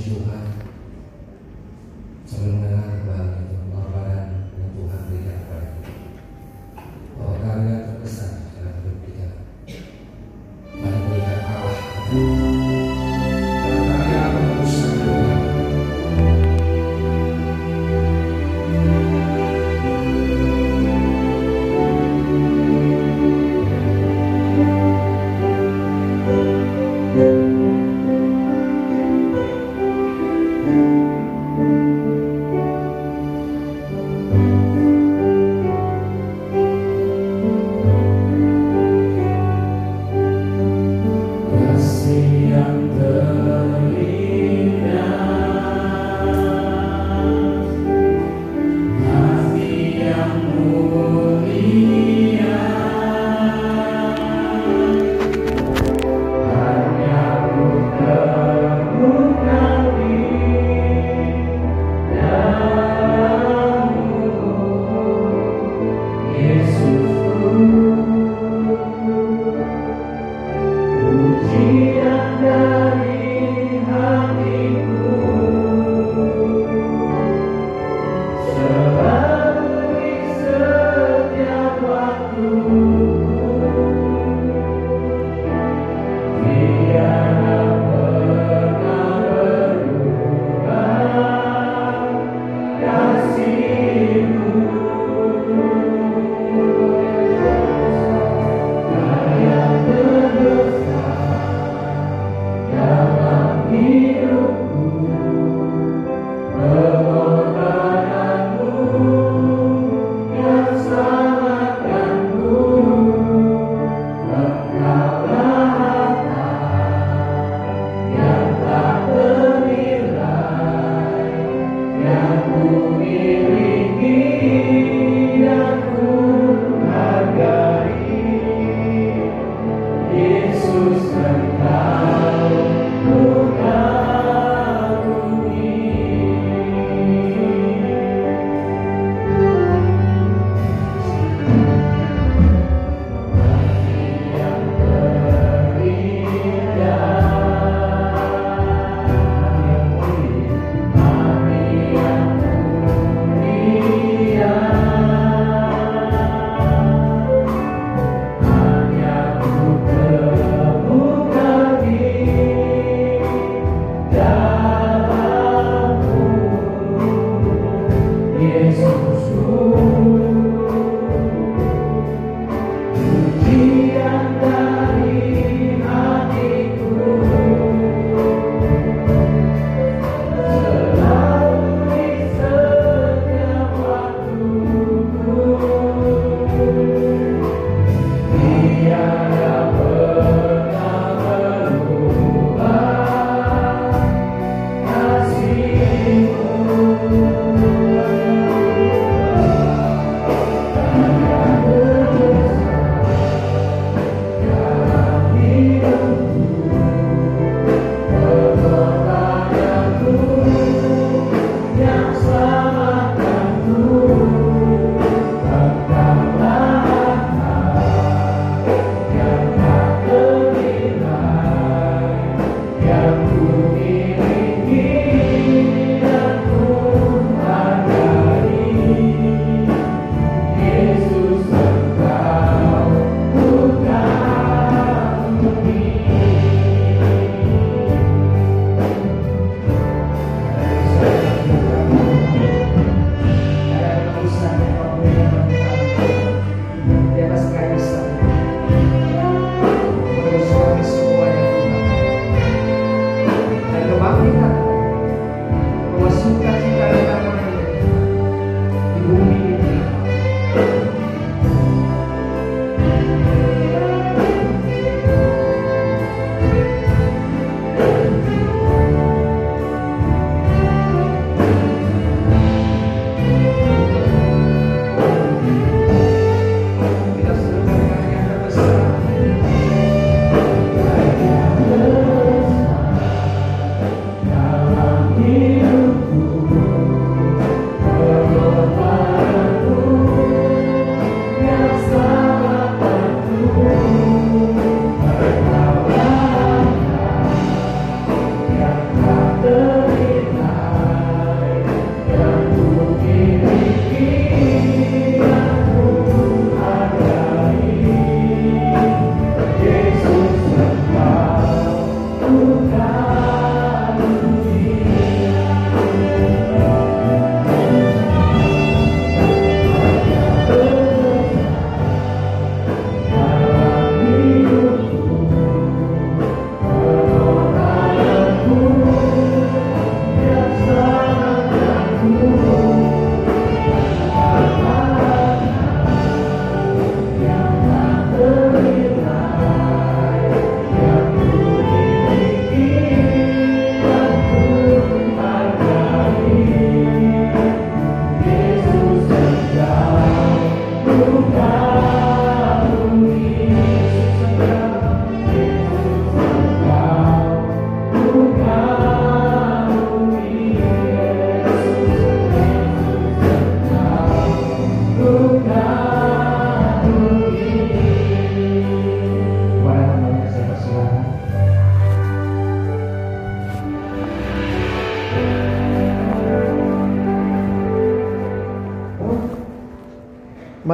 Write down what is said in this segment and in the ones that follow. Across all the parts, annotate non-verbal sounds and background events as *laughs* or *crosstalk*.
Tuhan. Sambil mendengar kembali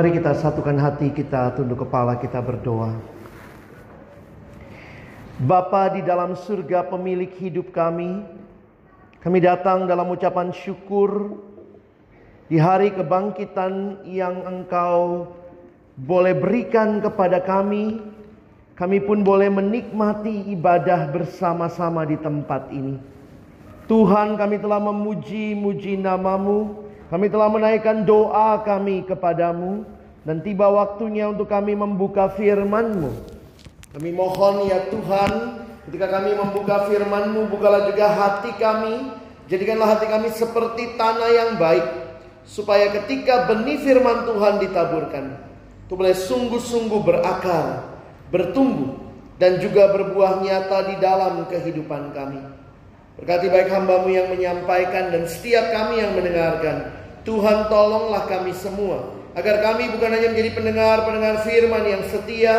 Mari kita satukan hati kita, tunduk kepala kita berdoa. Bapa di dalam surga pemilik hidup kami, kami datang dalam ucapan syukur di hari kebangkitan yang Engkau boleh berikan kepada kami. Kami pun boleh menikmati ibadah bersama-sama di tempat ini. Tuhan kami telah memuji-muji namamu kami telah menaikkan doa kami kepadamu dan tiba waktunya untuk kami membuka firman-Mu. Kami mohon ya Tuhan, ketika kami membuka firman-Mu, bukalah juga hati kami. Jadikanlah hati kami seperti tanah yang baik, supaya ketika benih firman Tuhan ditaburkan, itu boleh sungguh-sungguh berakar, bertumbuh, dan juga berbuah nyata di dalam kehidupan kami. Berkati baik hambamu yang menyampaikan dan setiap kami yang mendengarkan. Tuhan tolonglah kami semua. Agar kami bukan hanya menjadi pendengar-pendengar firman yang setia.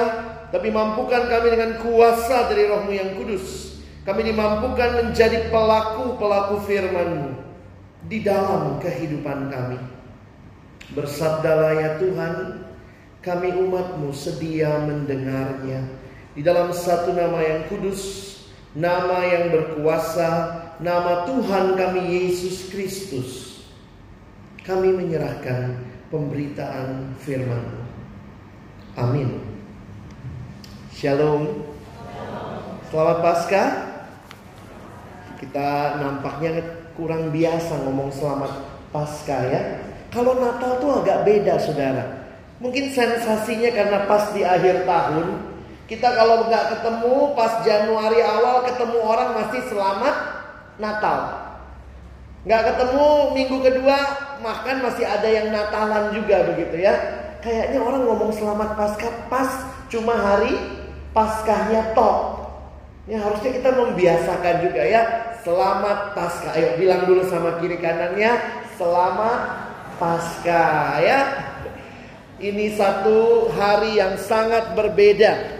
Tapi mampukan kami dengan kuasa dari rohmu yang kudus. Kami dimampukan menjadi pelaku-pelaku firmanmu. Di dalam kehidupan kami. Bersabdalah ya Tuhan. Kami umatmu sedia mendengarnya. Di dalam satu nama yang kudus nama yang berkuasa, nama Tuhan kami Yesus Kristus. Kami menyerahkan pemberitaan firman Amin. Shalom. Selamat Paskah. Kita nampaknya kurang biasa ngomong selamat Paskah ya. Kalau Natal tuh agak beda saudara. Mungkin sensasinya karena pas di akhir tahun kita kalau nggak ketemu pas Januari awal ketemu orang masih selamat Natal. Nggak ketemu minggu kedua makan masih ada yang Natalan juga begitu ya. Kayaknya orang ngomong selamat Paskah pas cuma hari Paskahnya toh. Ya harusnya kita membiasakan juga ya. Selamat Paskah. Ayo bilang dulu sama kiri kanannya. Selamat Paskah ya. Ini satu hari yang sangat berbeda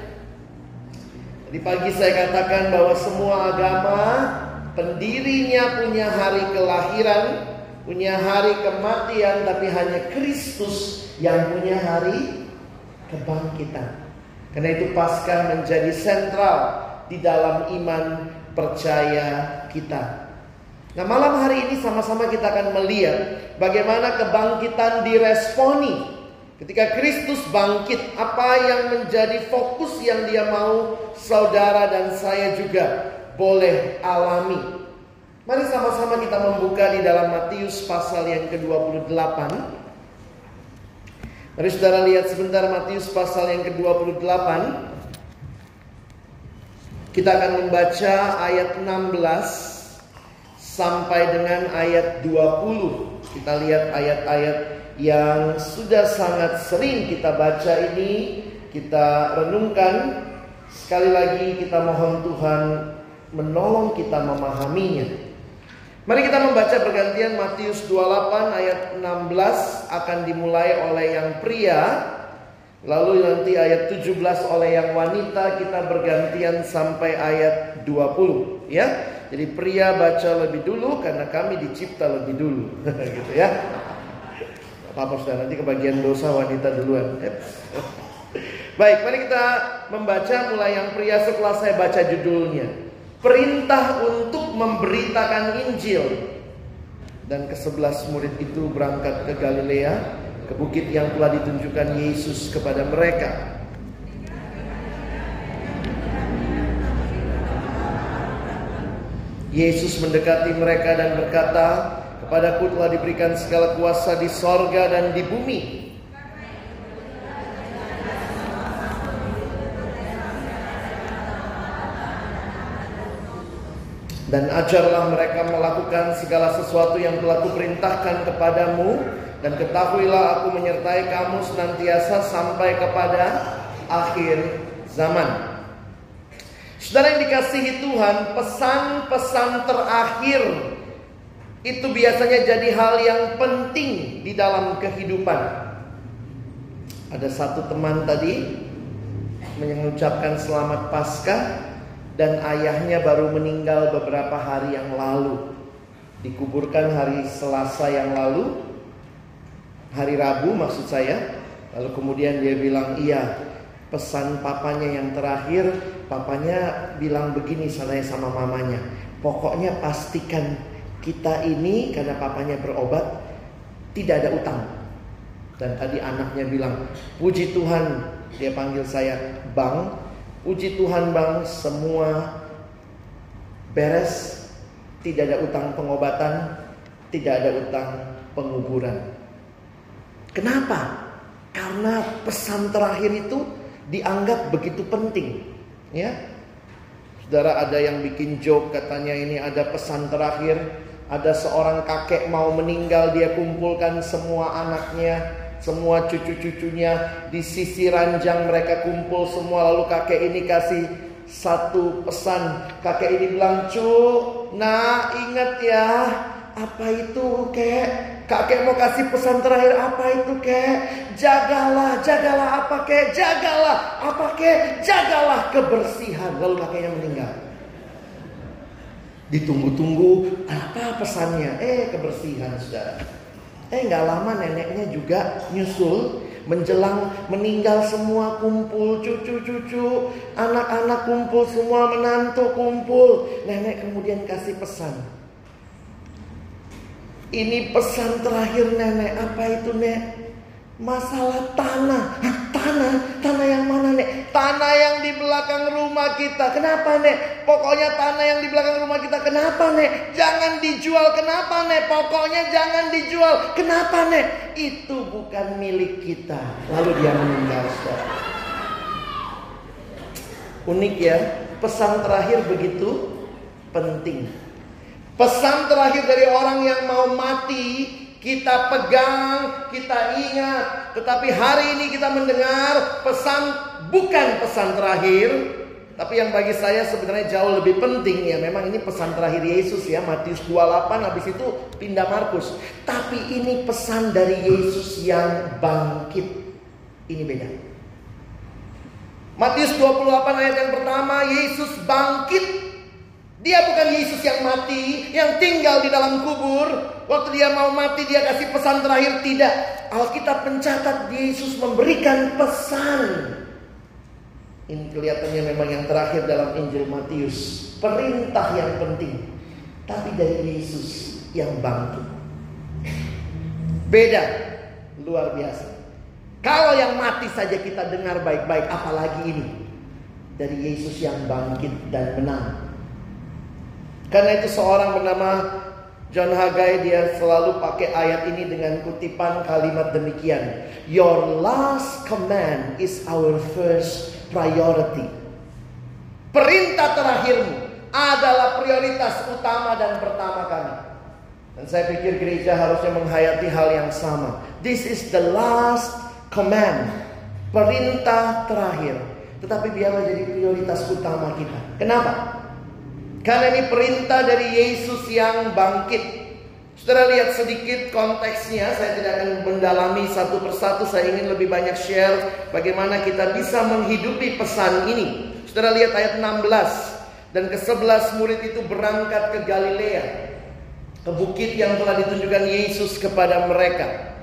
di pagi saya katakan bahwa semua agama pendirinya punya hari kelahiran, punya hari kematian, tapi hanya Kristus yang punya hari kebangkitan. Karena itu Paskah menjadi sentral di dalam iman percaya kita. Nah malam hari ini sama-sama kita akan melihat bagaimana kebangkitan diresponi Ketika Kristus bangkit, apa yang menjadi fokus yang dia mau saudara dan saya juga boleh alami. Mari sama-sama kita membuka di dalam Matius pasal yang ke-28. Mari saudara lihat sebentar Matius pasal yang ke-28. Kita akan membaca ayat 16 sampai dengan ayat 20. Kita lihat ayat-ayat yang sudah sangat sering kita baca ini, kita renungkan. Sekali lagi kita mohon Tuhan menolong kita memahaminya. Mari kita membaca pergantian Matius 28 ayat 16 akan dimulai oleh yang pria Lalu nanti ayat 17 oleh yang wanita kita bergantian sampai ayat 20 ya. Jadi pria baca lebih dulu karena kami dicipta lebih dulu *laughs* gitu ya apa saudara nanti kebagian dosa wanita duluan. *laughs* Baik, mari kita membaca mulai yang pria setelah saya baca judulnya. Perintah untuk memberitakan Injil. Dan kesebelas murid itu berangkat ke Galilea, ke bukit yang telah ditunjukkan Yesus kepada mereka. Yesus mendekati mereka dan berkata, Kepadaku telah diberikan segala kuasa di sorga dan di bumi. Dan ajarlah mereka melakukan segala sesuatu yang telah kuperintahkan kepadamu. Dan ketahuilah aku menyertai kamu senantiasa sampai kepada akhir zaman. Saudara yang dikasihi Tuhan, pesan-pesan terakhir itu biasanya jadi hal yang penting di dalam kehidupan. Ada satu teman tadi mengucapkan selamat Paskah dan ayahnya baru meninggal beberapa hari yang lalu. Dikuburkan hari Selasa yang lalu, hari Rabu maksud saya. Lalu kemudian dia bilang, "Iya, pesan papanya yang terakhir, papanya bilang begini sana sama mamanya. Pokoknya pastikan kita ini karena papanya berobat tidak ada utang. Dan tadi anaknya bilang, "Puji Tuhan," dia panggil saya, "Bang, puji Tuhan, Bang, semua beres, tidak ada utang pengobatan, tidak ada utang penguburan." Kenapa? Karena pesan terakhir itu dianggap begitu penting, ya. Saudara ada yang bikin joke katanya ini ada pesan terakhir ada seorang kakek mau meninggal, dia kumpulkan semua anaknya, semua cucu-cucunya di sisi ranjang mereka kumpul semua lalu kakek ini kasih satu pesan. Kakek ini bilang, "Cu, nah ingat ya, apa itu kek? Kakek mau kasih pesan terakhir apa itu kek? Jagalah, jagalah apa kek? Jagalah apa kek? Jagalah kebersihan." Lalu kakeknya meninggal. Ditunggu-tunggu apa pesannya? Eh kebersihan saudara. Eh nggak lama neneknya juga nyusul menjelang meninggal semua kumpul cucu-cucu anak-anak kumpul semua menantu kumpul. Nenek kemudian kasih pesan. Ini pesan terakhir nenek apa itu nek Masalah tanah. Hah, tanah? Tanah yang mana, Nek? Tanah yang di belakang rumah kita. Kenapa, Nek? Pokoknya tanah yang di belakang rumah kita. Kenapa, Nek? Jangan dijual. Kenapa, Nek? Pokoknya jangan dijual. Kenapa, Nek? Itu bukan milik kita. Lalu dia meninggal. Unik ya, pesan terakhir begitu penting. Pesan terakhir dari orang yang mau mati kita pegang, kita ingat. Tetapi hari ini kita mendengar pesan bukan pesan terakhir, tapi yang bagi saya sebenarnya jauh lebih penting ya memang ini pesan terakhir Yesus ya Matius 28 habis itu pindah Markus. Tapi ini pesan dari Yesus yang bangkit. Ini beda. Matius 28 ayat yang pertama Yesus bangkit dia bukan Yesus yang mati, yang tinggal di dalam kubur. Waktu dia mau mati, dia kasih pesan terakhir. Tidak. Alkitab mencatat Yesus memberikan pesan. Ini kelihatannya memang yang terakhir dalam Injil Matius. Perintah yang penting. Tapi dari Yesus yang bangkit. Beda. Luar biasa. Kalau yang mati saja kita dengar baik-baik. Apalagi ini. Dari Yesus yang bangkit dan menang. Karena itu seorang bernama John Haggai dia selalu pakai ayat ini dengan kutipan kalimat demikian. Your last command is our first priority. Perintah terakhirmu adalah prioritas utama dan pertama kami. Dan saya pikir gereja harusnya menghayati hal yang sama. This is the last command. Perintah terakhir. Tetapi biarlah jadi prioritas utama kita. Kenapa? Karena ini perintah dari Yesus yang bangkit. Saudara lihat sedikit konteksnya, saya tidak akan mendalami satu persatu, saya ingin lebih banyak share bagaimana kita bisa menghidupi pesan ini. Saudara lihat ayat 16, dan ke-11 murid itu berangkat ke Galilea, ke bukit yang telah ditunjukkan Yesus kepada mereka.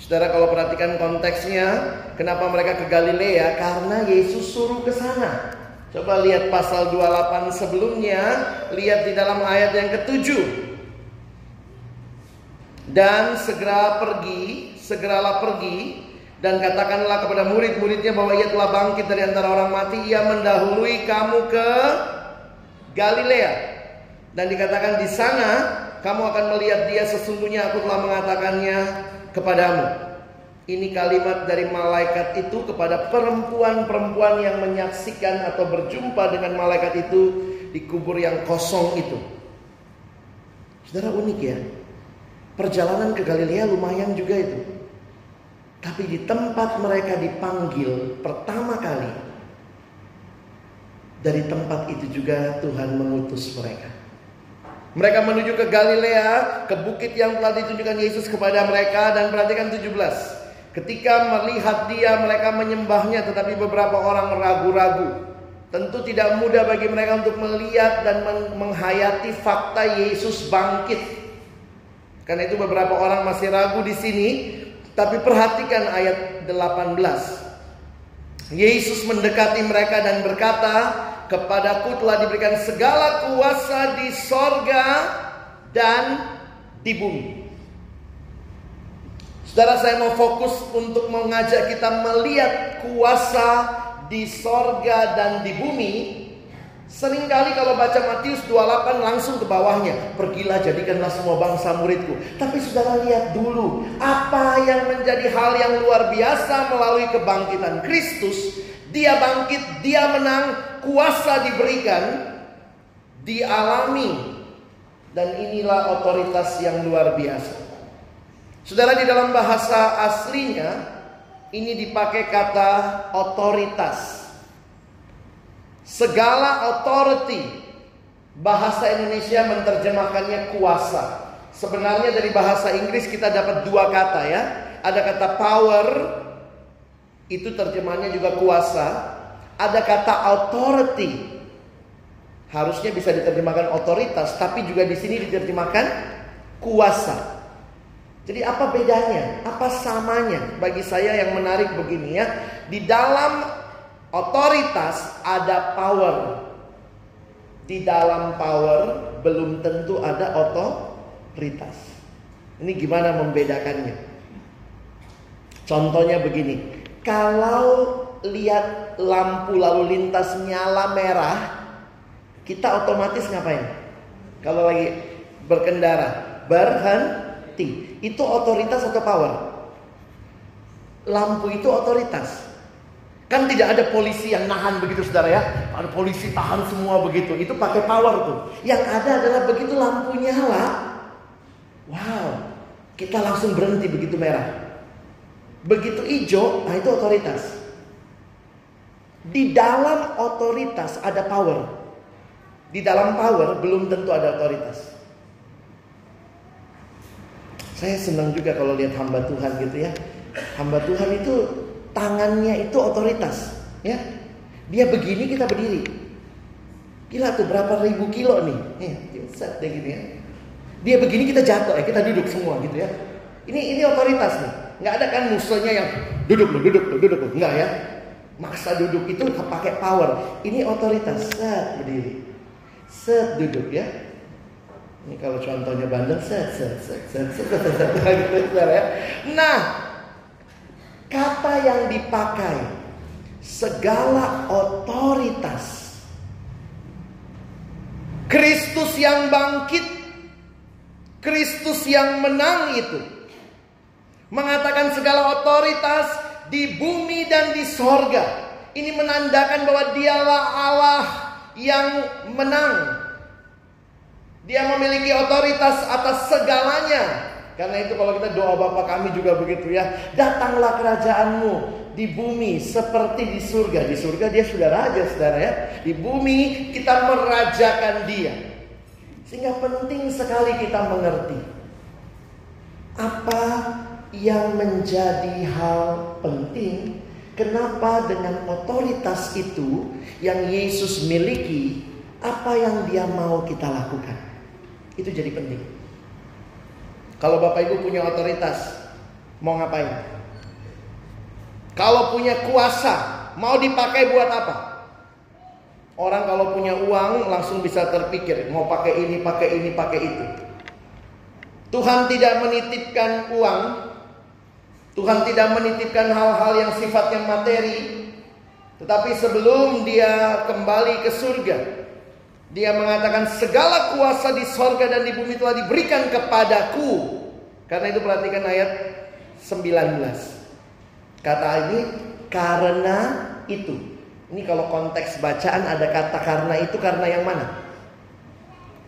Saudara kalau perhatikan konteksnya, kenapa mereka ke Galilea? Karena Yesus suruh ke sana. Coba lihat pasal 28 sebelumnya, lihat di dalam ayat yang ketujuh. Dan segera pergi, segeralah pergi dan katakanlah kepada murid-muridnya bahwa ia telah bangkit dari antara orang mati, ia mendahului kamu ke Galilea. Dan dikatakan di sana kamu akan melihat dia sesungguhnya aku telah mengatakannya kepadamu. Ini kalimat dari malaikat itu kepada perempuan-perempuan yang menyaksikan atau berjumpa dengan malaikat itu di kubur yang kosong itu. Saudara unik ya. Perjalanan ke Galilea lumayan juga itu. Tapi di tempat mereka dipanggil pertama kali dari tempat itu juga Tuhan mengutus mereka. Mereka menuju ke Galilea, ke bukit yang telah ditunjukkan Yesus kepada mereka dan perhatikan 17. Ketika melihat dia mereka menyembahnya tetapi beberapa orang ragu-ragu. Tentu tidak mudah bagi mereka untuk melihat dan menghayati fakta Yesus bangkit. Karena itu beberapa orang masih ragu di sini. Tapi perhatikan ayat 18. Yesus mendekati mereka dan berkata, "Kepadaku telah diberikan segala kuasa di sorga dan di bumi." Saudara saya mau fokus untuk mengajak kita melihat kuasa di sorga dan di bumi Seringkali kalau baca Matius 28 langsung ke bawahnya. Pergilah jadikanlah semua bangsa muridku. Tapi saudara lihat dulu. Apa yang menjadi hal yang luar biasa melalui kebangkitan Kristus. Dia bangkit, dia menang, kuasa diberikan. Dialami. Dan inilah otoritas yang luar biasa. Saudara di dalam bahasa aslinya. Ini dipakai kata otoritas. Segala authority bahasa Indonesia menerjemahkannya kuasa. Sebenarnya dari bahasa Inggris kita dapat dua kata ya. Ada kata power itu terjemahannya juga kuasa. Ada kata authority. Harusnya bisa diterjemahkan otoritas, tapi juga di sini diterjemahkan kuasa. Jadi apa bedanya? Apa samanya? Bagi saya yang menarik begini ya. Di dalam Otoritas ada power. Di dalam power belum tentu ada otoritas. Ini gimana membedakannya? Contohnya begini. Kalau lihat lampu lalu lintas nyala merah, kita otomatis ngapain? Kalau lagi berkendara, berhenti. Itu otoritas atau power? Lampu itu otoritas. Kan tidak ada polisi yang nahan begitu saudara ya. Ada polisi tahan semua begitu. Itu pakai power tuh. Yang ada adalah begitu lampu nyala. Wow. Kita langsung berhenti begitu merah. Begitu hijau, nah itu otoritas. Di dalam otoritas ada power. Di dalam power belum tentu ada otoritas. Saya senang juga kalau lihat hamba Tuhan gitu ya. Hamba Tuhan itu tangannya itu otoritas, ya. Dia begini kita berdiri. Gila tuh berapa ribu kilo nih. Ya, set deh gitu ya. Dia begini kita jatuh ya, kita duduk semua gitu ya. Ini ini otoritas nih. Nggak ada kan musuhnya yang duduk lo, duduk lo, duduk lo. Enggak ya. Maksa duduk itu pakai power. Ini otoritas. Set berdiri. Set duduk ya. Ini kalau contohnya bandel set set set set set, set, set, gitu ya. Nah, Kata yang dipakai segala otoritas. Kristus yang bangkit, Kristus yang menang itu mengatakan segala otoritas di bumi dan di sorga. Ini menandakan bahwa dialah Allah yang menang. Dia memiliki otoritas atas segalanya. Karena itu kalau kita doa Bapa kami juga begitu ya. Datanglah kerajaanmu di bumi seperti di surga. Di surga dia sudah raja saudara ya. Di bumi kita merajakan dia. Sehingga penting sekali kita mengerti. Apa yang menjadi hal penting. Kenapa dengan otoritas itu yang Yesus miliki. Apa yang dia mau kita lakukan. Itu jadi penting. Kalau Bapak Ibu punya otoritas, mau ngapain? Kalau punya kuasa, mau dipakai buat apa? Orang kalau punya uang langsung bisa terpikir, mau pakai ini, pakai ini, pakai itu. Tuhan tidak menitipkan uang, Tuhan tidak menitipkan hal-hal yang sifatnya materi, tetapi sebelum dia kembali ke surga, dia mengatakan segala kuasa di sorga dan di bumi telah diberikan kepadaku. Karena itu perhatikan ayat 19. Kata ini karena itu. Ini kalau konteks bacaan ada kata karena itu karena yang mana?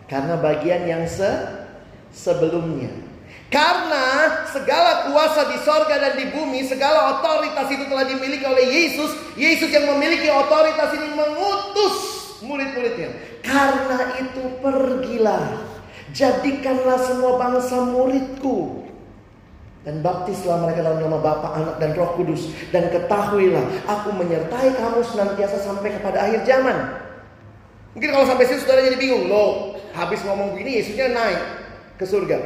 Karena bagian yang se sebelumnya. Karena segala kuasa di sorga dan di bumi, segala otoritas itu telah dimiliki oleh Yesus. Yesus yang memiliki otoritas ini mengutus murid-muridnya. Karena itu pergilah, jadikanlah semua bangsa muridku. Dan baptislah mereka dalam nama Bapa, Anak dan Roh Kudus. Dan ketahuilah, aku menyertai kamu senantiasa sampai kepada akhir zaman. Mungkin kalau sampai sini saudara jadi bingung. Loh, habis ngomong begini Yesusnya naik ke surga.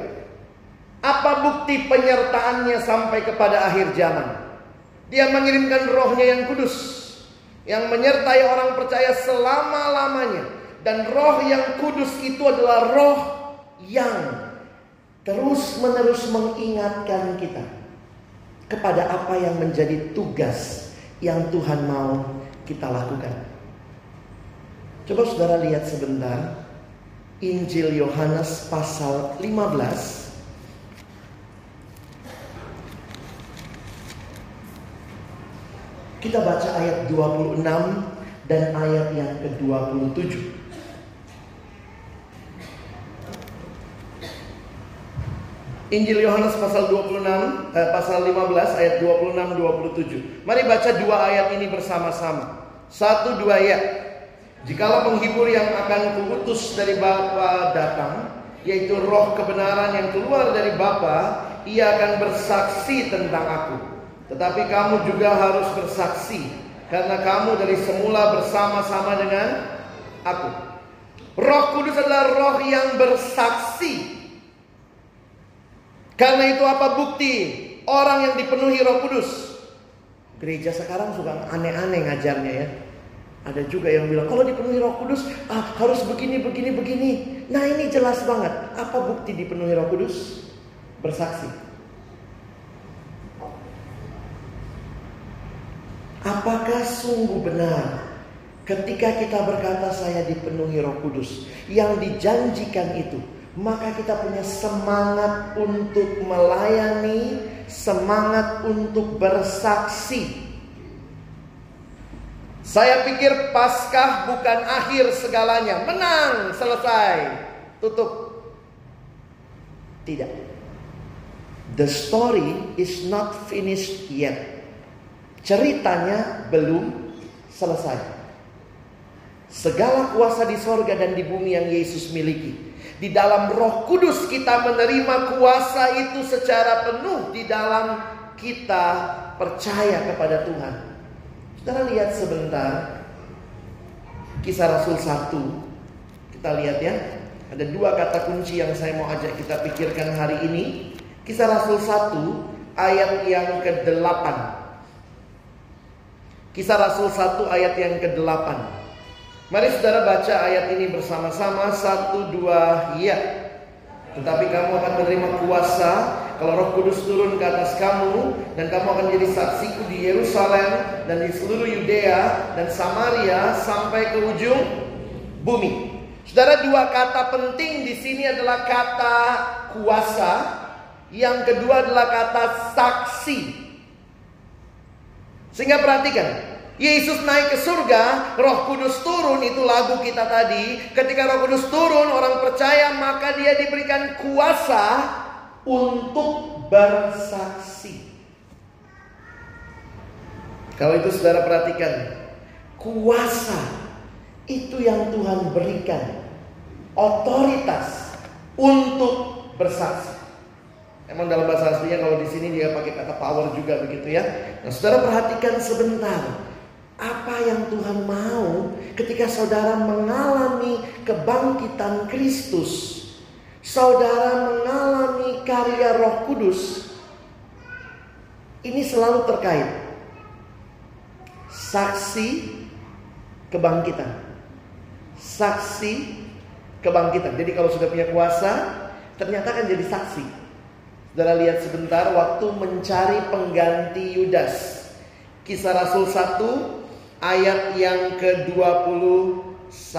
Apa bukti penyertaannya sampai kepada akhir zaman? Dia mengirimkan rohnya yang kudus. Yang menyertai orang percaya selama-lamanya. Dan roh yang kudus itu adalah roh yang terus menerus mengingatkan kita. Kepada apa yang menjadi tugas yang Tuhan mau kita lakukan. Coba saudara lihat sebentar. Injil Yohanes pasal 15 Kita baca ayat 26 dan ayat yang ke-27. Injil Yohanes pasal 26 eh, pasal 15 ayat 26 27. Mari baca dua ayat ini bersama-sama. Satu dua ayat. Jikalau penghibur yang akan kuutus dari Bapa datang, yaitu roh kebenaran yang keluar dari Bapa, ia akan bersaksi tentang aku. Tetapi kamu juga harus bersaksi karena kamu dari semula bersama-sama dengan aku. Roh Kudus adalah roh yang bersaksi. Karena itu apa bukti orang yang dipenuhi Roh Kudus? Gereja sekarang suka aneh-aneh ngajarnya ya. Ada juga yang bilang kalau dipenuhi Roh Kudus ah, harus begini begini begini. Nah ini jelas banget. Apa bukti dipenuhi Roh Kudus? Bersaksi. Apakah sungguh benar ketika kita berkata saya dipenuhi Roh Kudus yang dijanjikan itu, maka kita punya semangat untuk melayani, semangat untuk bersaksi. Saya pikir Paskah bukan akhir segalanya, menang, selesai, tutup. Tidak. The story is not finished yet. Ceritanya belum selesai. Segala kuasa di sorga dan di bumi yang Yesus miliki. Di dalam roh kudus kita menerima kuasa itu secara penuh di dalam kita percaya kepada Tuhan. Saudara lihat sebentar kisah Rasul 1. Kita lihat ya. Ada dua kata kunci yang saya mau ajak kita pikirkan hari ini. Kisah Rasul 1 ayat yang ke-8. Kisah Rasul 1 ayat yang ke-8. Mari saudara baca ayat ini bersama-sama. Satu, dua, ya. Tetapi kamu akan menerima kuasa kalau roh kudus turun ke atas kamu. Dan kamu akan jadi saksiku di Yerusalem dan di seluruh Yudea dan Samaria sampai ke ujung bumi. Saudara dua kata penting di sini adalah kata kuasa. Yang kedua adalah kata saksi. Sehingga perhatikan, Yesus naik ke surga, Roh Kudus turun itu lagu kita tadi. Ketika Roh Kudus turun, orang percaya maka dia diberikan kuasa untuk bersaksi. Kalau itu saudara perhatikan, kuasa itu yang Tuhan berikan, otoritas untuk bersaksi. Emang dalam bahasa aslinya kalau di sini dia pakai kata power juga begitu ya. Nah, saudara perhatikan sebentar. Apa yang Tuhan mau ketika saudara mengalami kebangkitan Kristus? Saudara mengalami karya Roh Kudus. Ini selalu terkait saksi kebangkitan. Saksi kebangkitan. Jadi kalau sudah punya kuasa, ternyata kan jadi saksi. Saudara lihat sebentar waktu mencari pengganti Yudas. Kisah Rasul 1 ayat yang ke-21.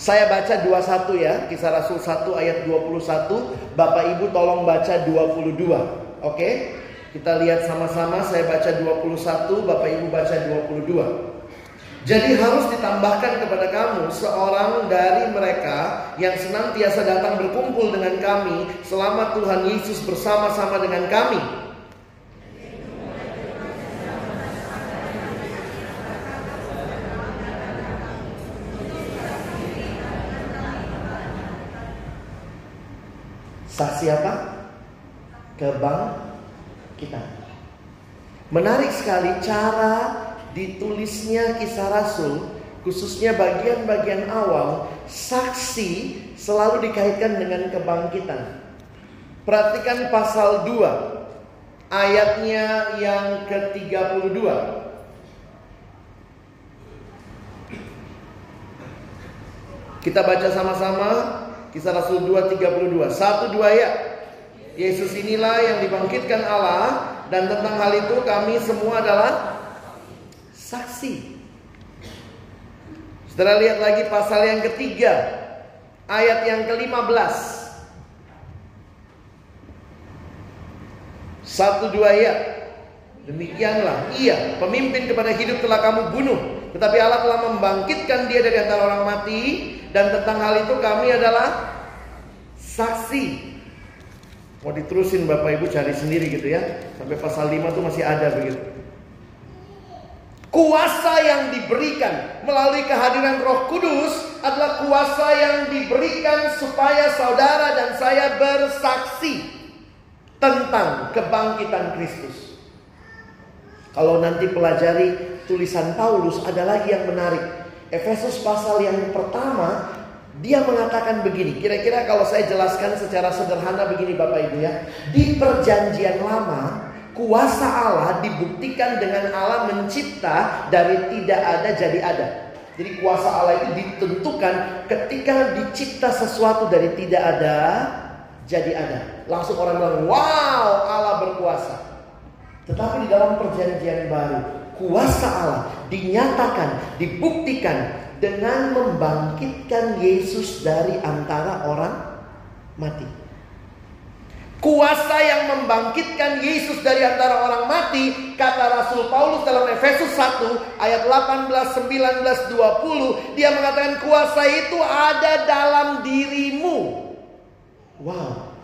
Saya baca 21 ya, Kisah Rasul 1 ayat 21. Bapak Ibu tolong baca 22. Oke? Kita lihat sama-sama, saya baca 21, Bapak Ibu baca 22. Jadi harus ditambahkan kepada kamu seorang dari mereka yang senantiasa datang berkumpul dengan kami selama Tuhan Yesus bersama-sama dengan kami. Saksi apa? Kebang kita. Menarik sekali cara ditulisnya kisah rasul, khususnya bagian-bagian awal, saksi selalu dikaitkan dengan kebangkitan. Perhatikan pasal 2 ayatnya yang ke-32. Kita baca sama-sama Kisah Rasul 2:32. Satu dua ya. Yesus inilah yang dibangkitkan Allah dan tentang hal itu kami semua adalah saksi. Setelah lihat lagi pasal yang ketiga, ayat yang ke-15. Satu dua ya. Demikianlah ia pemimpin kepada hidup telah kamu bunuh Tetapi Allah telah membangkitkan dia dari antara orang mati Dan tentang hal itu kami adalah saksi Mau diterusin Bapak Ibu cari sendiri gitu ya Sampai pasal 5 tuh masih ada begitu Kuasa yang diberikan melalui kehadiran Roh Kudus adalah kuasa yang diberikan supaya saudara dan saya bersaksi tentang kebangkitan Kristus. Kalau nanti pelajari tulisan Paulus ada lagi yang menarik. Efesus pasal yang pertama dia mengatakan begini. Kira-kira kalau saya jelaskan secara sederhana begini Bapak Ibu ya. Di perjanjian lama kuasa Allah dibuktikan dengan Allah mencipta dari tidak ada jadi ada. Jadi kuasa Allah itu ditentukan ketika dicipta sesuatu dari tidak ada jadi ada. Langsung orang bilang, "Wow, Allah berkuasa." Tetapi di dalam perjanjian baru, kuasa Allah dinyatakan, dibuktikan dengan membangkitkan Yesus dari antara orang mati. Kuasa yang membangkitkan Yesus dari antara orang mati, kata Rasul Paulus dalam Efesus 1 ayat 18, 19, 20, dia mengatakan kuasa itu ada dalam dirimu. Wow.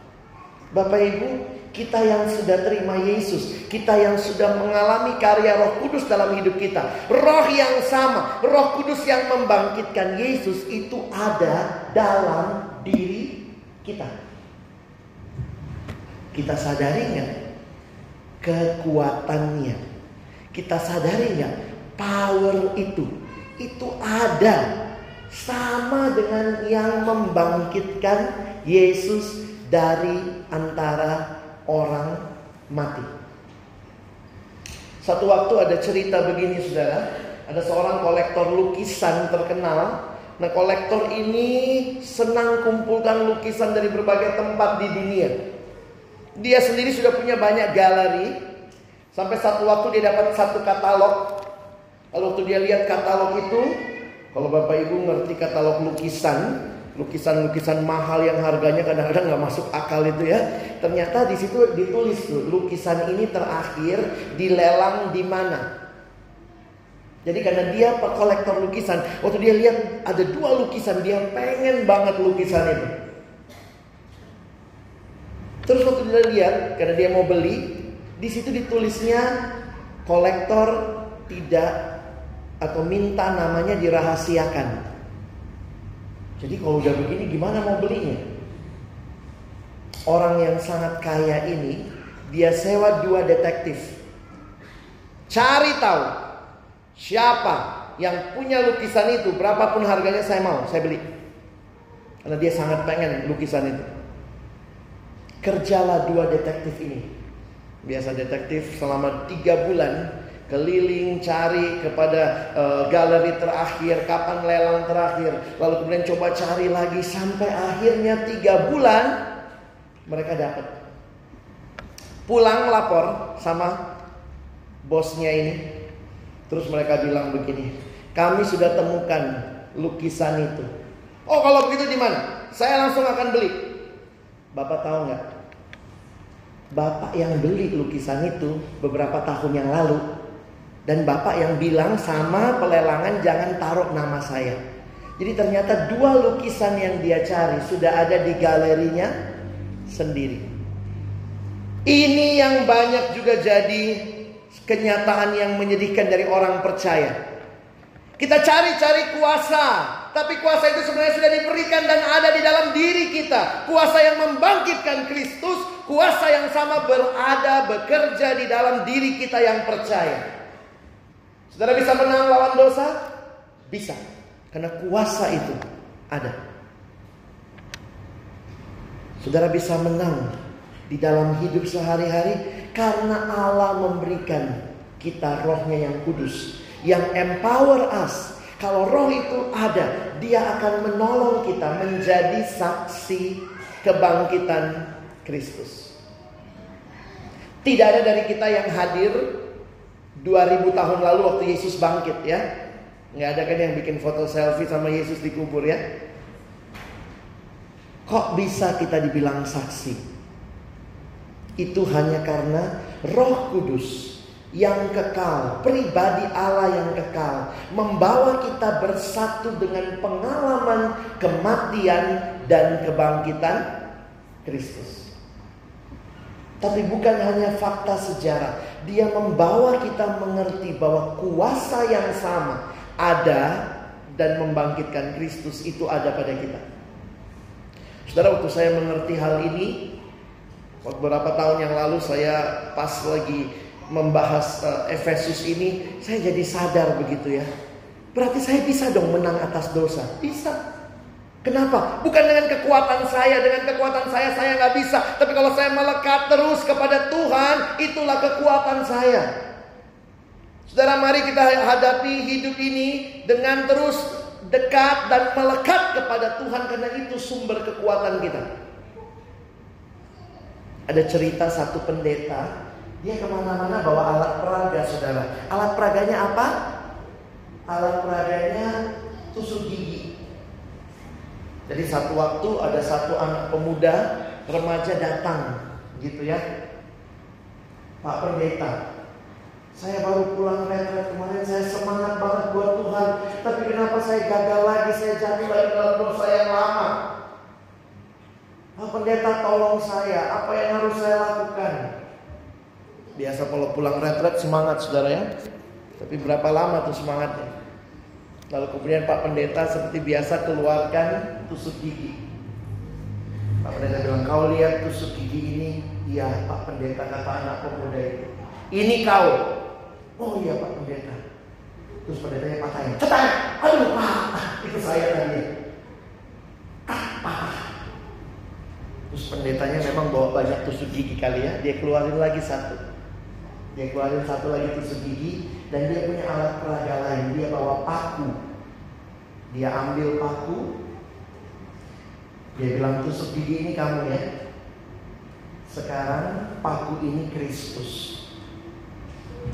Bapak Ibu, kita yang sudah terima Yesus, kita yang sudah mengalami karya Roh Kudus dalam hidup kita, roh yang sama, Roh Kudus yang membangkitkan Yesus itu ada dalam diri kita. Kita sadari nggak kekuatannya? Kita sadari nggak power itu? Itu ada sama dengan yang membangkitkan Yesus dari antara orang mati. Satu waktu ada cerita begini saudara, ada seorang kolektor lukisan terkenal. Nah kolektor ini senang kumpulkan lukisan dari berbagai tempat di dunia. Dia sendiri sudah punya banyak galeri. Sampai satu waktu dia dapat satu katalog. Kalau waktu dia lihat katalog itu, kalau Bapak Ibu ngerti katalog lukisan, lukisan-lukisan mahal yang harganya kadang-kadang nggak masuk akal itu ya. Ternyata di situ ditulis tuh lukisan ini terakhir dilelang di mana. Jadi karena dia kolektor lukisan, waktu dia lihat ada dua lukisan, dia pengen banget lukisan itu. Terus waktu dia lihat, karena dia mau beli, di situ ditulisnya kolektor tidak atau minta namanya dirahasiakan. Jadi kalau udah begini gimana mau belinya? Orang yang sangat kaya ini dia sewa dua detektif. Cari tahu siapa yang punya lukisan itu, berapapun harganya saya mau, saya beli. Karena dia sangat pengen lukisan itu. Kerjalah dua detektif ini. Biasa detektif selama tiga bulan keliling cari kepada uh, galeri terakhir, kapan lelang terakhir, lalu kemudian coba cari lagi sampai akhirnya tiga bulan mereka dapat. Pulang lapor sama bosnya ini, terus mereka bilang begini, kami sudah temukan lukisan itu. Oh kalau begitu di mana? Saya langsung akan beli. Bapak tahu nggak? Bapak yang beli lukisan itu beberapa tahun yang lalu dan bapak yang bilang sama pelelangan jangan taruh nama saya. Jadi ternyata dua lukisan yang dia cari sudah ada di galerinya sendiri. Ini yang banyak juga jadi kenyataan yang menyedihkan dari orang percaya. Kita cari-cari kuasa, tapi kuasa itu sebenarnya sudah diberikan dan ada di dalam diri kita. Kuasa yang membangkitkan Kristus, kuasa yang sama berada, bekerja di dalam diri kita yang percaya. Saudara bisa menang lawan dosa? Bisa. Karena kuasa itu ada. Saudara bisa menang di dalam hidup sehari-hari karena Allah memberikan kita rohnya yang kudus. Yang empower us. Kalau roh itu ada, dia akan menolong kita menjadi saksi kebangkitan Kristus. Tidak ada dari kita yang hadir 2000 tahun lalu waktu Yesus bangkit ya. Nggak ada kan yang bikin foto selfie sama Yesus di kubur ya. Kok bisa kita dibilang saksi? Itu hanya karena roh kudus yang kekal, pribadi Allah yang kekal, membawa kita bersatu dengan pengalaman kematian dan kebangkitan Kristus. Tapi bukan hanya fakta sejarah, dia membawa kita mengerti bahwa kuasa yang sama ada dan membangkitkan Kristus itu ada pada kita. Saudara, waktu saya mengerti hal ini, beberapa tahun yang lalu saya pas lagi membahas uh, Efesus ini, saya jadi sadar begitu ya. Berarti saya bisa dong menang atas dosa. Bisa. Kenapa? Bukan dengan kekuatan saya, dengan kekuatan saya saya nggak bisa. Tapi kalau saya melekat terus kepada Tuhan, itulah kekuatan saya. Saudara, mari kita hadapi hidup ini dengan terus dekat dan melekat kepada Tuhan karena itu sumber kekuatan kita. Ada cerita satu pendeta, dia ke mana-mana bawa alat peraga, saudara. Alat peraganya apa? Alat peraganya tusuk gigi. Jadi satu waktu ada satu anak pemuda remaja datang gitu ya. Pak Pendeta, saya baru pulang retret kemarin saya semangat banget buat Tuhan, tapi kenapa saya gagal lagi? Saya jatuh lagi dalam dosa yang lama. Pak Pendeta tolong saya, apa yang harus saya lakukan? Biasa kalau pulang retret semangat saudara ya. Tapi berapa lama tuh semangatnya? Lalu kemudian Pak Pendeta seperti biasa keluarkan tusuk gigi. Pak Pendeta bilang, kau lihat tusuk gigi ini? Iya Pak Pendeta kata anak pemuda itu. Ini kau. Oh iya Pak Pendeta. Terus pendetanya patahin. Cepat. Aduh Pak. *laughs* Itu saya tadi. Ah, Pak. Terus pendetanya memang bawa banyak tusuk gigi kali ya. Dia keluarin lagi satu. Dia keluarin satu lagi tusuk gigi dan dia punya alat peraga lain. Dia bawa paku. Dia ambil paku. Dia bilang tusuk gigi ini kamu ya. Sekarang paku ini Kristus.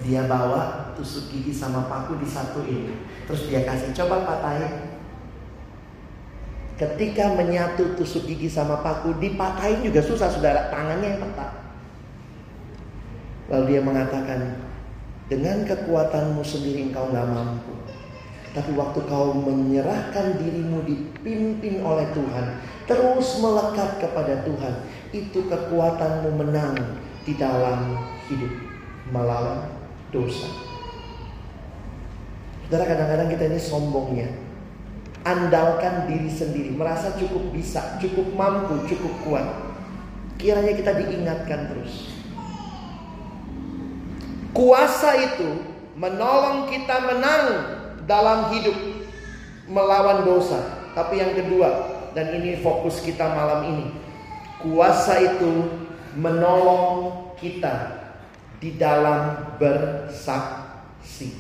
Dia bawa tusuk gigi sama paku disatuin. Terus dia kasih coba patahin. Ketika menyatu tusuk gigi sama paku dipatahin juga susah saudara. Tangannya yang patah. Lalu dia mengatakan, dengan kekuatanmu sendiri engkau nggak mampu. Tapi waktu kau menyerahkan dirimu dipimpin oleh Tuhan, terus melekat kepada Tuhan, itu kekuatanmu menang di dalam hidup melawan dosa. Saudara kadang-kadang kita ini sombongnya. Andalkan diri sendiri, merasa cukup bisa, cukup mampu, cukup kuat. Kiranya kita diingatkan terus Kuasa itu menolong kita menang dalam hidup melawan dosa. Tapi yang kedua, dan ini fokus kita malam ini. Kuasa itu menolong kita di dalam bersaksi.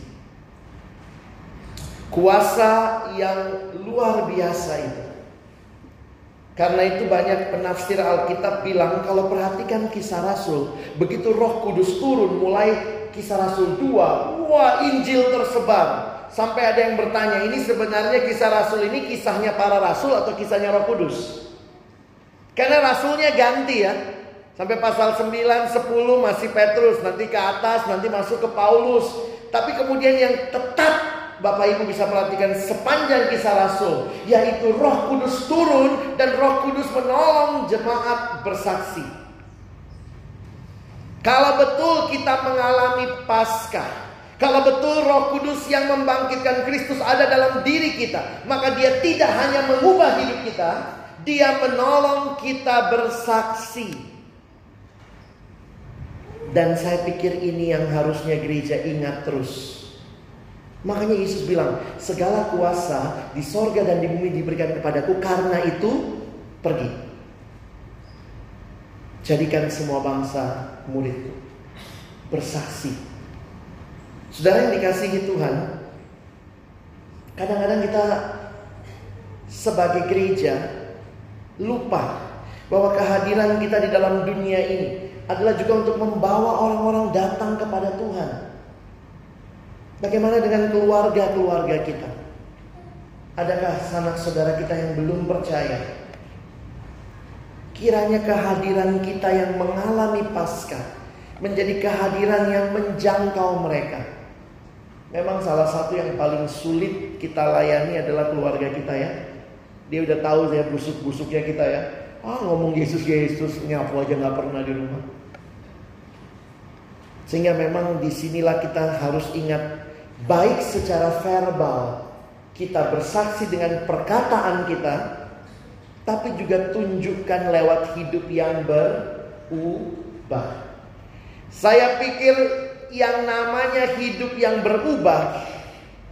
Kuasa yang luar biasa itu. Karena itu banyak penafsir Alkitab bilang kalau perhatikan kisah Rasul, begitu Roh Kudus turun mulai kisah Rasul 2, wah Injil tersebar. Sampai ada yang bertanya, ini sebenarnya kisah Rasul ini kisahnya para Rasul atau kisahnya Roh Kudus? Karena Rasulnya ganti ya. Sampai pasal 9, 10 masih Petrus, nanti ke atas, nanti masuk ke Paulus. Tapi kemudian yang tetap Bapak Ibu bisa perhatikan sepanjang kisah Rasul, yaitu Roh Kudus turun dan Roh Kudus menolong jemaat bersaksi. Kalau betul kita mengalami Paskah, kalau betul Roh Kudus yang membangkitkan Kristus ada dalam diri kita, maka Dia tidak hanya mengubah hidup kita, Dia menolong kita bersaksi. Dan saya pikir ini yang harusnya gereja ingat terus. Makanya Yesus bilang, segala kuasa di sorga dan di bumi diberikan kepadaku, karena itu pergi. Jadikan semua bangsa muridku. Bersaksi. Saudara yang dikasihi Tuhan, kadang-kadang kita sebagai gereja lupa bahwa kehadiran kita di dalam dunia ini adalah juga untuk membawa orang-orang datang kepada Tuhan. Bagaimana dengan keluarga-keluarga kita? Adakah sanak saudara kita yang belum percaya? Kiranya kehadiran kita yang mengalami pasca menjadi kehadiran yang menjangkau mereka. Memang salah satu yang paling sulit kita layani adalah keluarga kita ya. Dia udah tahu saya busuk-busuknya kita ya. Ah ngomong Yesus Yesus nyapu aja nggak pernah di rumah. Sehingga memang di sinilah kita harus ingat baik secara verbal kita bersaksi dengan perkataan kita, tapi juga tunjukkan lewat hidup yang berubah. Saya pikir yang namanya hidup yang berubah,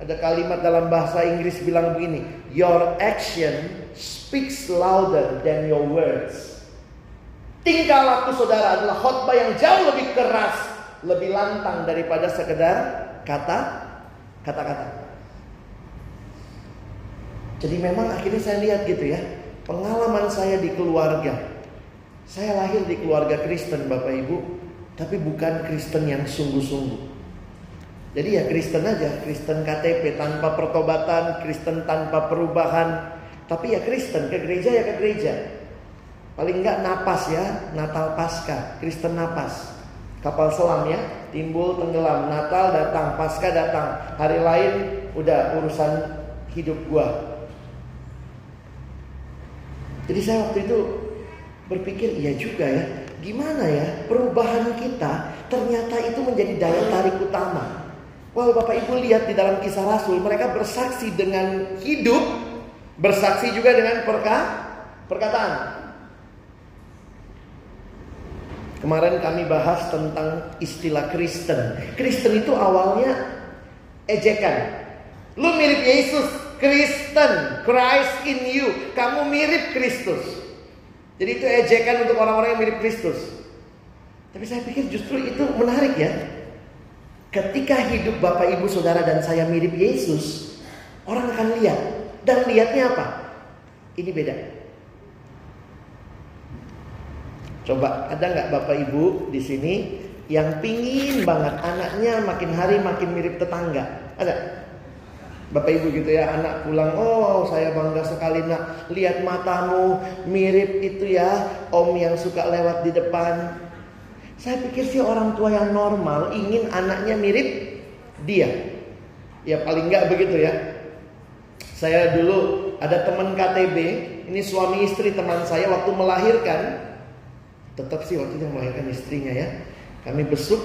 ada kalimat dalam bahasa Inggris bilang begini, your action speaks louder than your words. Tingkah laku saudara adalah khotbah yang jauh lebih keras, lebih lantang daripada sekedar kata kata-kata. Jadi memang akhirnya saya lihat gitu ya. Pengalaman saya di keluarga. Saya lahir di keluarga Kristen Bapak Ibu. Tapi bukan Kristen yang sungguh-sungguh. Jadi ya Kristen aja. Kristen KTP tanpa pertobatan. Kristen tanpa perubahan. Tapi ya Kristen. Ke gereja ya ke gereja. Paling enggak napas ya. Natal Pasca. Kristen napas. Kapal selam ya. Timbul tenggelam. Natal datang. Pasca datang. Hari lain udah urusan hidup gua jadi saya waktu itu berpikir iya juga ya. Gimana ya perubahan kita ternyata itu menjadi daya tarik utama. Wah Bapak Ibu lihat di dalam kisah Rasul mereka bersaksi dengan hidup, bersaksi juga dengan perka, perkataan. Kemarin kami bahas tentang istilah Kristen. Kristen itu awalnya ejekan. Lu mirip Yesus, Kristen, Christ in you. Kamu mirip Kristus. Jadi itu ejekan untuk orang-orang yang mirip Kristus. Tapi saya pikir justru itu menarik ya. Ketika hidup Bapak Ibu Saudara dan saya mirip Yesus, orang akan lihat. Dan lihatnya apa? Ini beda. Coba ada nggak Bapak Ibu di sini yang pingin banget anaknya makin hari makin mirip tetangga? Ada? Bapak Ibu gitu ya, anak pulang, oh saya bangga sekali nak lihat matamu mirip itu ya, om yang suka lewat di depan. Saya pikir sih orang tua yang normal ingin anaknya mirip dia. Ya paling enggak begitu ya. Saya dulu ada teman KTB, ini suami istri teman saya waktu melahirkan, tetap sih waktu itu melahirkan istrinya ya. Kami besuk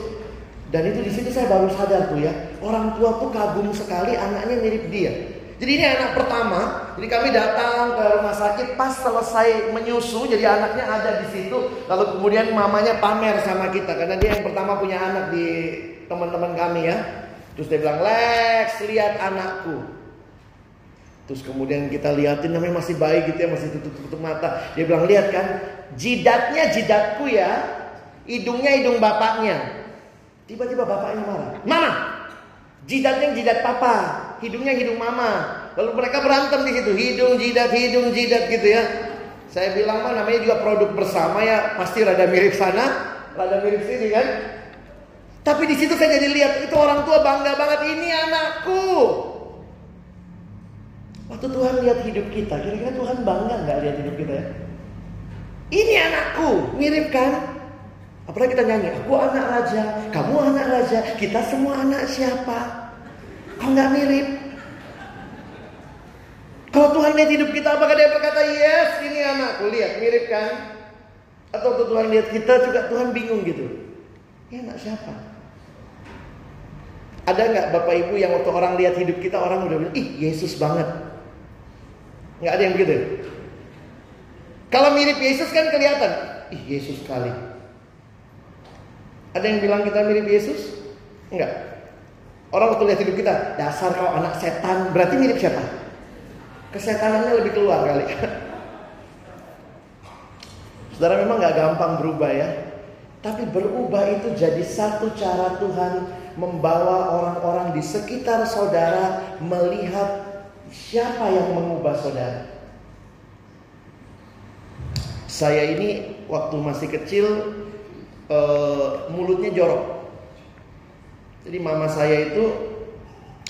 dan itu di situ saya baru sadar tuh ya, orang tua tuh kagum sekali anaknya mirip dia. Jadi ini anak pertama, jadi kami datang ke rumah sakit pas selesai menyusu, jadi anaknya ada di situ. Lalu kemudian mamanya pamer sama kita karena dia yang pertama punya anak di teman-teman kami ya. Terus dia bilang, Lex lihat anakku. Terus kemudian kita liatin namanya masih baik gitu ya, masih tutup-tutup mata. Dia bilang, lihat kan, jidatnya jidatku ya, hidungnya hidung bapaknya. Tiba-tiba bapaknya marah. Mana? Jidatnya jidat papa, hidungnya hidung mama. Lalu mereka berantem di situ, hidung jidat, hidung jidat gitu ya. Saya bilang mah namanya juga produk bersama ya, pasti rada mirip sana, rada mirip sini kan. Tapi di situ saya jadi lihat itu orang tua bangga banget ini anakku. Waktu Tuhan lihat hidup kita, kira-kira Tuhan bangga nggak lihat hidup kita ya? Ini anakku, mirip kan? Apalagi kita nyanyi, aku anak raja, kamu anak raja, kita semua anak siapa? Kau nggak mirip? Kalau Tuhan lihat hidup kita, apakah dia berkata, yes ini anakku, lihat mirip kan? Atau waktu Tuhan lihat kita juga Tuhan bingung gitu. Ini anak siapa? Ada nggak Bapak Ibu yang waktu orang lihat hidup kita orang udah bilang, ih Yesus banget. Nggak ada yang begitu. Kalau mirip Yesus kan kelihatan, ih Yesus sekali. Ada yang bilang kita mirip Yesus? Enggak. Orang waktu lihat hidup kita, dasar kau anak setan, berarti mirip siapa? Kesetanannya lebih keluar kali. *laughs* Saudara memang nggak gampang berubah ya. Tapi berubah itu jadi satu cara Tuhan membawa orang-orang di sekitar saudara melihat siapa yang mengubah saudara. Saya ini waktu masih kecil uh, mulutnya jorok. Jadi mama saya itu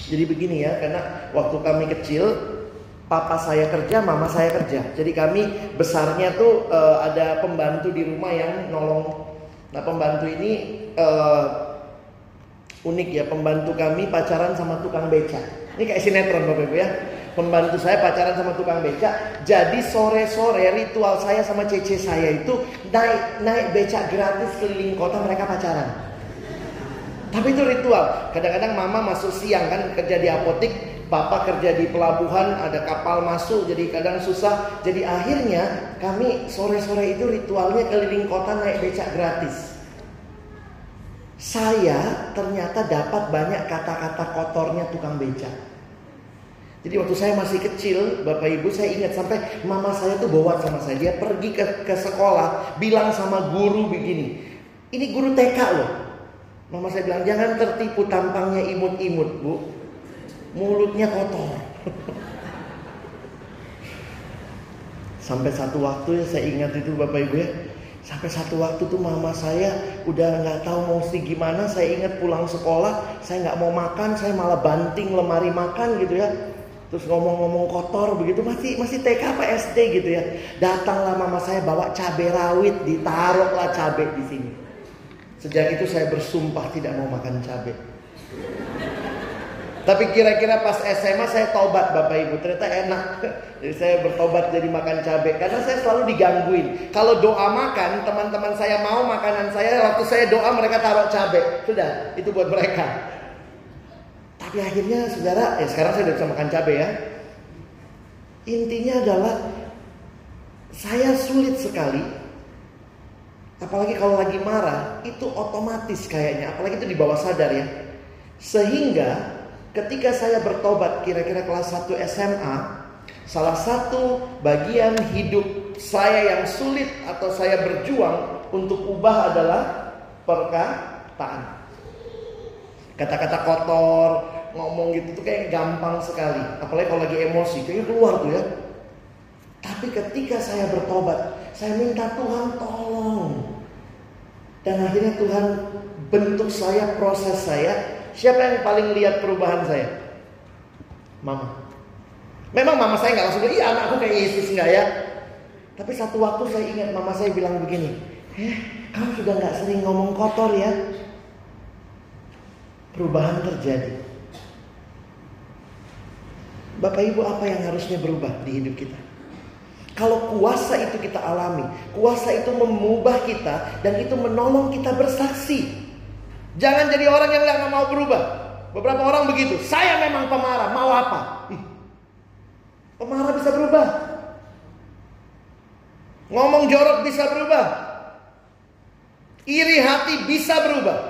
jadi begini ya, karena waktu kami kecil papa saya kerja, mama saya kerja. Jadi kami besarnya tuh uh, ada pembantu di rumah yang nolong. Nah pembantu ini uh, unik ya, pembantu kami pacaran sama tukang beca. Ini kayak sinetron bapak ibu ya. Pembantu saya pacaran sama tukang beca. Jadi sore-sore ritual saya sama cece saya itu naik naik beca gratis keliling kota mereka pacaran. Tapi itu ritual. Kadang-kadang mama masuk siang kan kerja di apotik, papa kerja di pelabuhan, ada kapal masuk, jadi kadang susah. Jadi akhirnya kami sore-sore itu ritualnya keliling kota naik becak gratis. Saya ternyata dapat banyak kata-kata kotornya tukang becak. Jadi waktu saya masih kecil, bapak ibu saya ingat sampai mama saya tuh bawa sama saya. Dia pergi ke, ke sekolah, bilang sama guru begini. Ini guru TK loh. Mama saya bilang jangan tertipu tampangnya imut-imut bu. Mulutnya kotor. *laughs* sampai satu waktu ya saya ingat itu bapak ibu ya. Sampai satu waktu tuh mama saya udah nggak tahu mau sih gimana. Saya ingat pulang sekolah, saya nggak mau makan, saya malah banting lemari makan gitu ya Terus ngomong-ngomong kotor begitu masih masih TK apa SD gitu ya. Datanglah mama saya bawa cabai rawit, ditaruhlah cabai di sini. Sejak itu saya bersumpah tidak mau makan cabai. Tapi kira-kira pas SMA saya tobat Bapak Ibu ternyata enak. *laughs* Jadi saya bertobat jadi makan cabai karena saya selalu digangguin. Kalau doa makan, teman-teman saya mau makanan saya waktu saya doa mereka taruh cabai. Sudah, itu buat mereka. Tapi akhirnya saudara, ya sekarang saya udah bisa makan cabai ya. Intinya adalah saya sulit sekali Apalagi kalau lagi marah, itu otomatis kayaknya, apalagi itu di bawah sadar ya. Sehingga ketika saya bertobat kira-kira kelas 1 SMA, salah satu bagian hidup saya yang sulit atau saya berjuang untuk ubah adalah perkataan. Kata-kata kotor, ngomong gitu tuh kayak gampang sekali. Apalagi kalau lagi emosi, kayaknya keluar tuh ya. Tapi ketika saya bertobat, saya minta Tuhan tolong. Dan akhirnya Tuhan bentuk saya, proses saya. Siapa yang paling lihat perubahan saya? Mama. Memang mama saya nggak langsung bilang, iya anakku kayak Yesus nggak ya? Tapi satu waktu saya ingat mama saya bilang begini, eh kamu sudah nggak sering ngomong kotor ya? Perubahan terjadi. Bapak Ibu apa yang harusnya berubah di hidup kita? Kalau kuasa itu kita alami, kuasa itu mengubah kita dan itu menolong kita bersaksi. Jangan jadi orang yang nggak mau berubah. Beberapa orang begitu. Saya memang pemarah, mau apa? Pemarah bisa berubah. Ngomong jorok bisa berubah. Iri hati bisa berubah.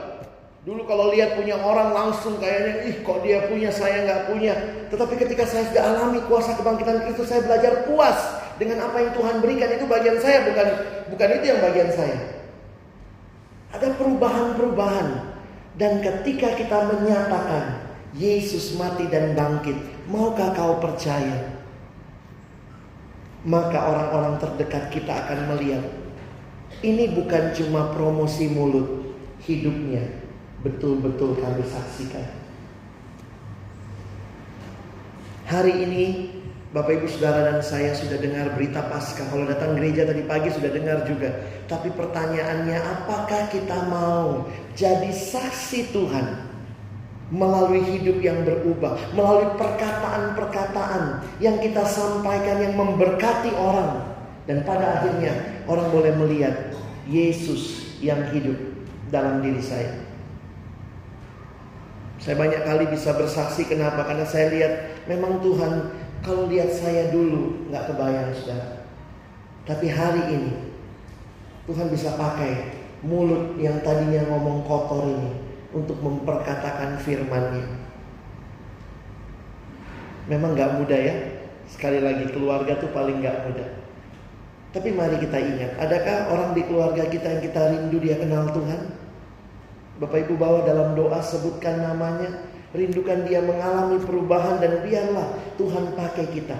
Dulu kalau lihat punya orang langsung kayaknya, ih kok dia punya, saya nggak punya. Tetapi ketika saya sudah alami kuasa kebangkitan Kristus, saya belajar puas dengan apa yang Tuhan berikan. Itu bagian saya, bukan bukan itu yang bagian saya. Ada perubahan-perubahan. Dan ketika kita menyatakan, Yesus mati dan bangkit, maukah kau percaya? Maka orang-orang terdekat kita akan melihat, ini bukan cuma promosi mulut, hidupnya betul-betul kami saksikan. Hari ini Bapak Ibu Saudara dan saya sudah dengar berita pasca. Kalau datang gereja tadi pagi sudah dengar juga. Tapi pertanyaannya apakah kita mau jadi saksi Tuhan melalui hidup yang berubah, melalui perkataan-perkataan yang kita sampaikan yang memberkati orang dan pada akhirnya orang boleh melihat Yesus yang hidup dalam diri saya. Saya banyak kali bisa bersaksi kenapa? Karena saya lihat memang Tuhan kalau lihat saya dulu nggak kebayang sudah. Tapi hari ini Tuhan bisa pakai mulut yang tadinya ngomong kotor ini untuk memperkatakan firman-Nya. Memang nggak mudah ya. Sekali lagi keluarga tuh paling nggak mudah. Tapi mari kita ingat, adakah orang di keluarga kita yang kita rindu dia kenal Tuhan? Bapak Ibu bawa dalam doa sebutkan namanya, rindukan dia mengalami perubahan dan biarlah Tuhan pakai kita.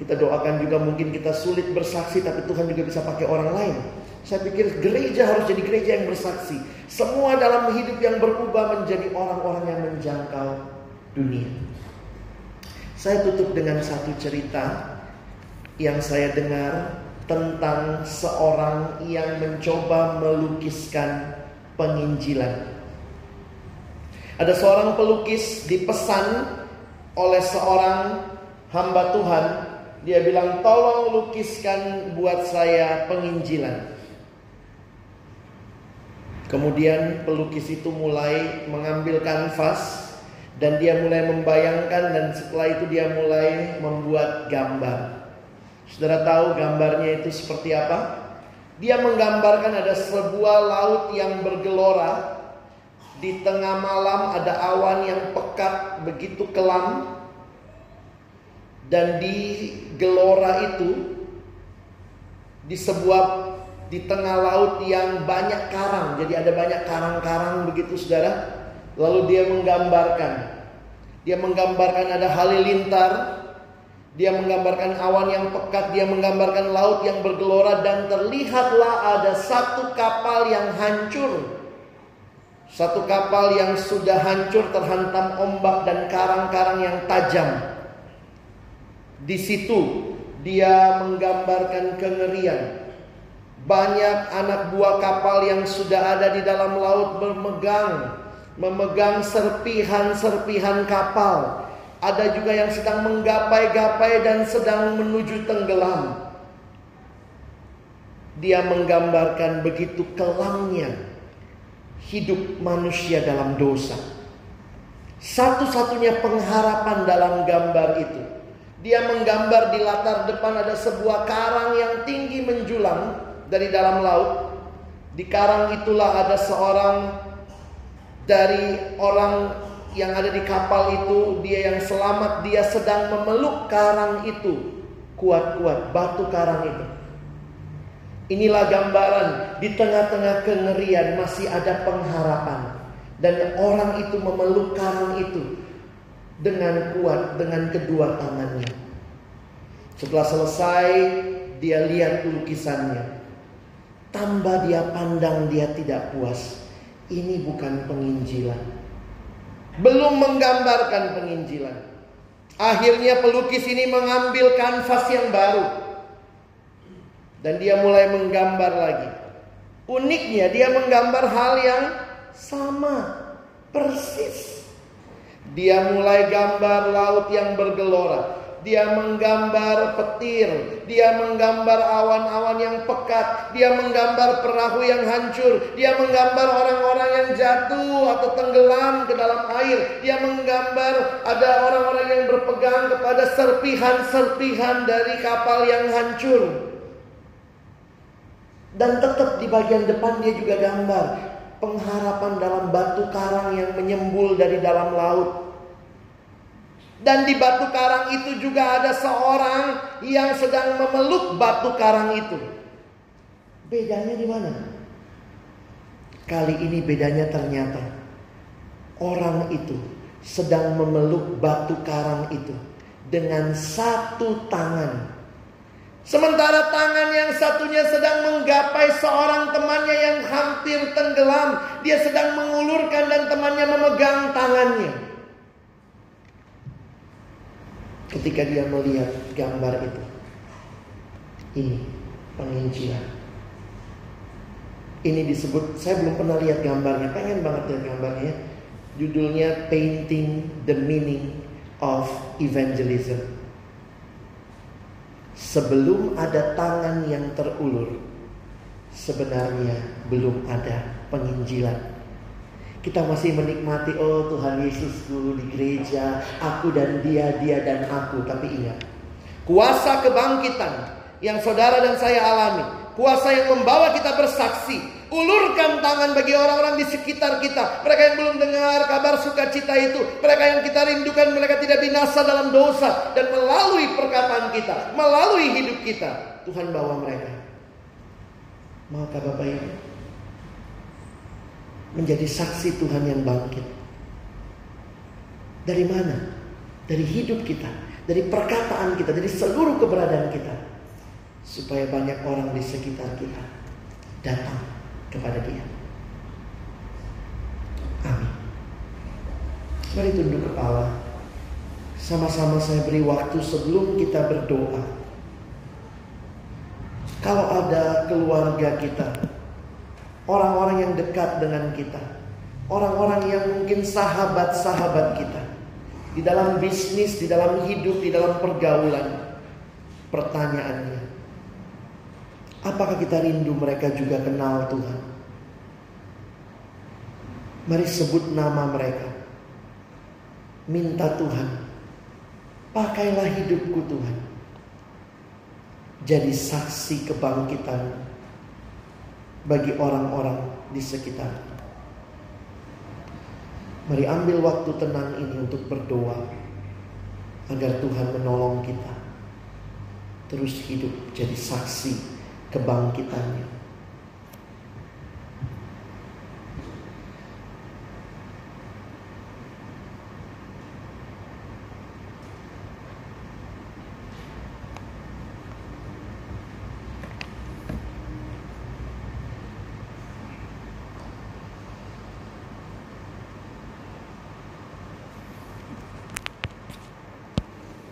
Kita doakan juga mungkin kita sulit bersaksi tapi Tuhan juga bisa pakai orang lain. Saya pikir gereja harus jadi gereja yang bersaksi. Semua dalam hidup yang berubah menjadi orang-orang yang menjangkau dunia. Saya tutup dengan satu cerita yang saya dengar tentang seorang yang mencoba melukiskan penginjilan. Ada seorang pelukis dipesan oleh seorang hamba Tuhan. Dia bilang, "Tolong lukiskan buat saya penginjilan." Kemudian pelukis itu mulai mengambil kanvas dan dia mulai membayangkan dan setelah itu dia mulai membuat gambar. Saudara tahu gambarnya itu seperti apa? Dia menggambarkan ada sebuah laut yang bergelora. Di tengah malam ada awan yang pekat begitu kelam. Dan di gelora itu di sebuah di tengah laut yang banyak karang. Jadi ada banyak karang-karang begitu saudara. Lalu dia menggambarkan. Dia menggambarkan ada halilintar. Dia menggambarkan awan yang pekat. Dia menggambarkan laut yang bergelora. Dan terlihatlah ada satu kapal yang hancur. Satu kapal yang sudah hancur terhantam ombak dan karang-karang yang tajam. Di situ dia menggambarkan kengerian banyak anak buah kapal yang sudah ada di dalam laut memegang memegang serpihan-serpihan kapal. Ada juga yang sedang menggapai-gapai dan sedang menuju tenggelam. Dia menggambarkan begitu kelamnya hidup manusia dalam dosa. Satu-satunya pengharapan dalam gambar itu. Dia menggambar di latar depan ada sebuah karang yang tinggi menjulang dari dalam laut. Di karang itulah ada seorang dari orang yang ada di kapal itu, dia yang selamat, dia sedang memeluk karang itu. Kuat-kuat batu karang itu. Inilah gambaran di tengah-tengah kengerian masih ada pengharapan. Dan orang itu memeluk karang itu dengan kuat dengan kedua tangannya. Setelah selesai, dia lihat lukisannya. Tambah dia pandang dia tidak puas. Ini bukan penginjilan. Belum menggambarkan penginjilan. Akhirnya pelukis ini mengambil kanvas yang baru. Dan dia mulai menggambar lagi. Uniknya dia menggambar hal yang sama. Persis. Dia mulai gambar laut yang bergelora. Dia menggambar petir, dia menggambar awan-awan yang pekat, dia menggambar perahu yang hancur, dia menggambar orang-orang yang jatuh atau tenggelam ke dalam air, dia menggambar ada orang-orang yang berpegang kepada serpihan-serpihan dari kapal yang hancur. Dan tetap di bagian depan dia juga gambar pengharapan dalam batu karang yang menyembul dari dalam laut. Dan di batu karang itu juga ada seorang yang sedang memeluk batu karang itu. Bedanya di mana? Kali ini bedanya ternyata orang itu sedang memeluk batu karang itu dengan satu tangan. Sementara tangan yang satunya sedang menggapai seorang temannya yang hampir tenggelam. Dia sedang mengulurkan dan temannya memegang tangannya. Ketika dia melihat gambar itu. Ini penginjilan. Ini disebut, saya belum pernah lihat gambarnya, pengen banget lihat gambarnya. Judulnya Painting the Meaning of Evangelism. Sebelum ada tangan yang terulur, sebenarnya belum ada penginjilan. Kita masih menikmati oh Tuhan Yesus dulu di gereja, aku dan dia, dia dan aku. Tapi ingat, kuasa kebangkitan yang saudara dan saya alami. Kuasa yang membawa kita bersaksi. Ulurkan tangan bagi orang-orang di sekitar kita. Mereka yang belum dengar kabar sukacita itu. Mereka yang kita rindukan mereka tidak binasa dalam dosa. Dan melalui perkataan kita. Melalui hidup kita. Tuhan bawa mereka. Maukah Bapak Ibu? Menjadi saksi Tuhan yang bangkit. Dari mana? Dari hidup kita. Dari perkataan kita. Dari seluruh keberadaan kita supaya banyak orang di sekitar kita datang kepada Dia. Amin. Mari tunduk kepala. Sama-sama saya beri waktu sebelum kita berdoa. Kalau ada keluarga kita, orang-orang yang dekat dengan kita, orang-orang yang mungkin sahabat-sahabat kita, di dalam bisnis, di dalam hidup, di dalam pergaulan, pertanyaannya, Apakah kita rindu mereka juga kenal Tuhan? Mari sebut nama mereka. Minta Tuhan, pakailah hidupku Tuhan. Jadi saksi kebangkitan bagi orang-orang di sekitar. Mari ambil waktu tenang ini untuk berdoa agar Tuhan menolong kita terus hidup jadi saksi kebangkitannya.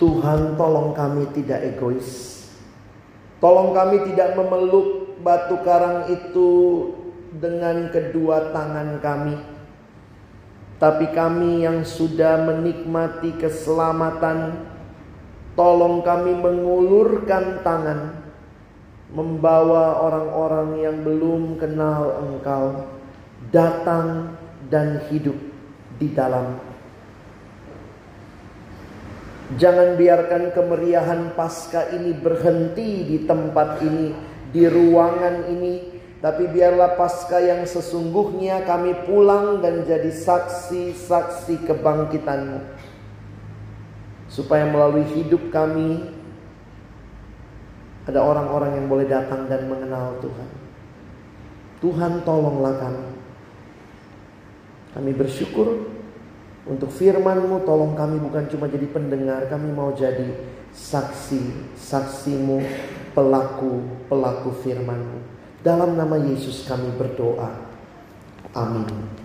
Tuhan tolong kami tidak egois Tolong kami tidak memeluk batu karang itu dengan kedua tangan kami. Tapi kami yang sudah menikmati keselamatan, tolong kami mengulurkan tangan, membawa orang-orang yang belum kenal Engkau datang dan hidup di dalam Jangan biarkan kemeriahan pasca ini berhenti di tempat ini, di ruangan ini. Tapi biarlah pasca yang sesungguhnya kami pulang dan jadi saksi-saksi kebangkitanmu. Supaya melalui hidup kami ada orang-orang yang boleh datang dan mengenal Tuhan. Tuhan tolonglah kami. Kami bersyukur untuk firmanmu tolong kami bukan cuma jadi pendengar, kami mau jadi saksi, saksimu, pelaku, pelaku firmanmu. Dalam nama Yesus kami berdoa. Amin.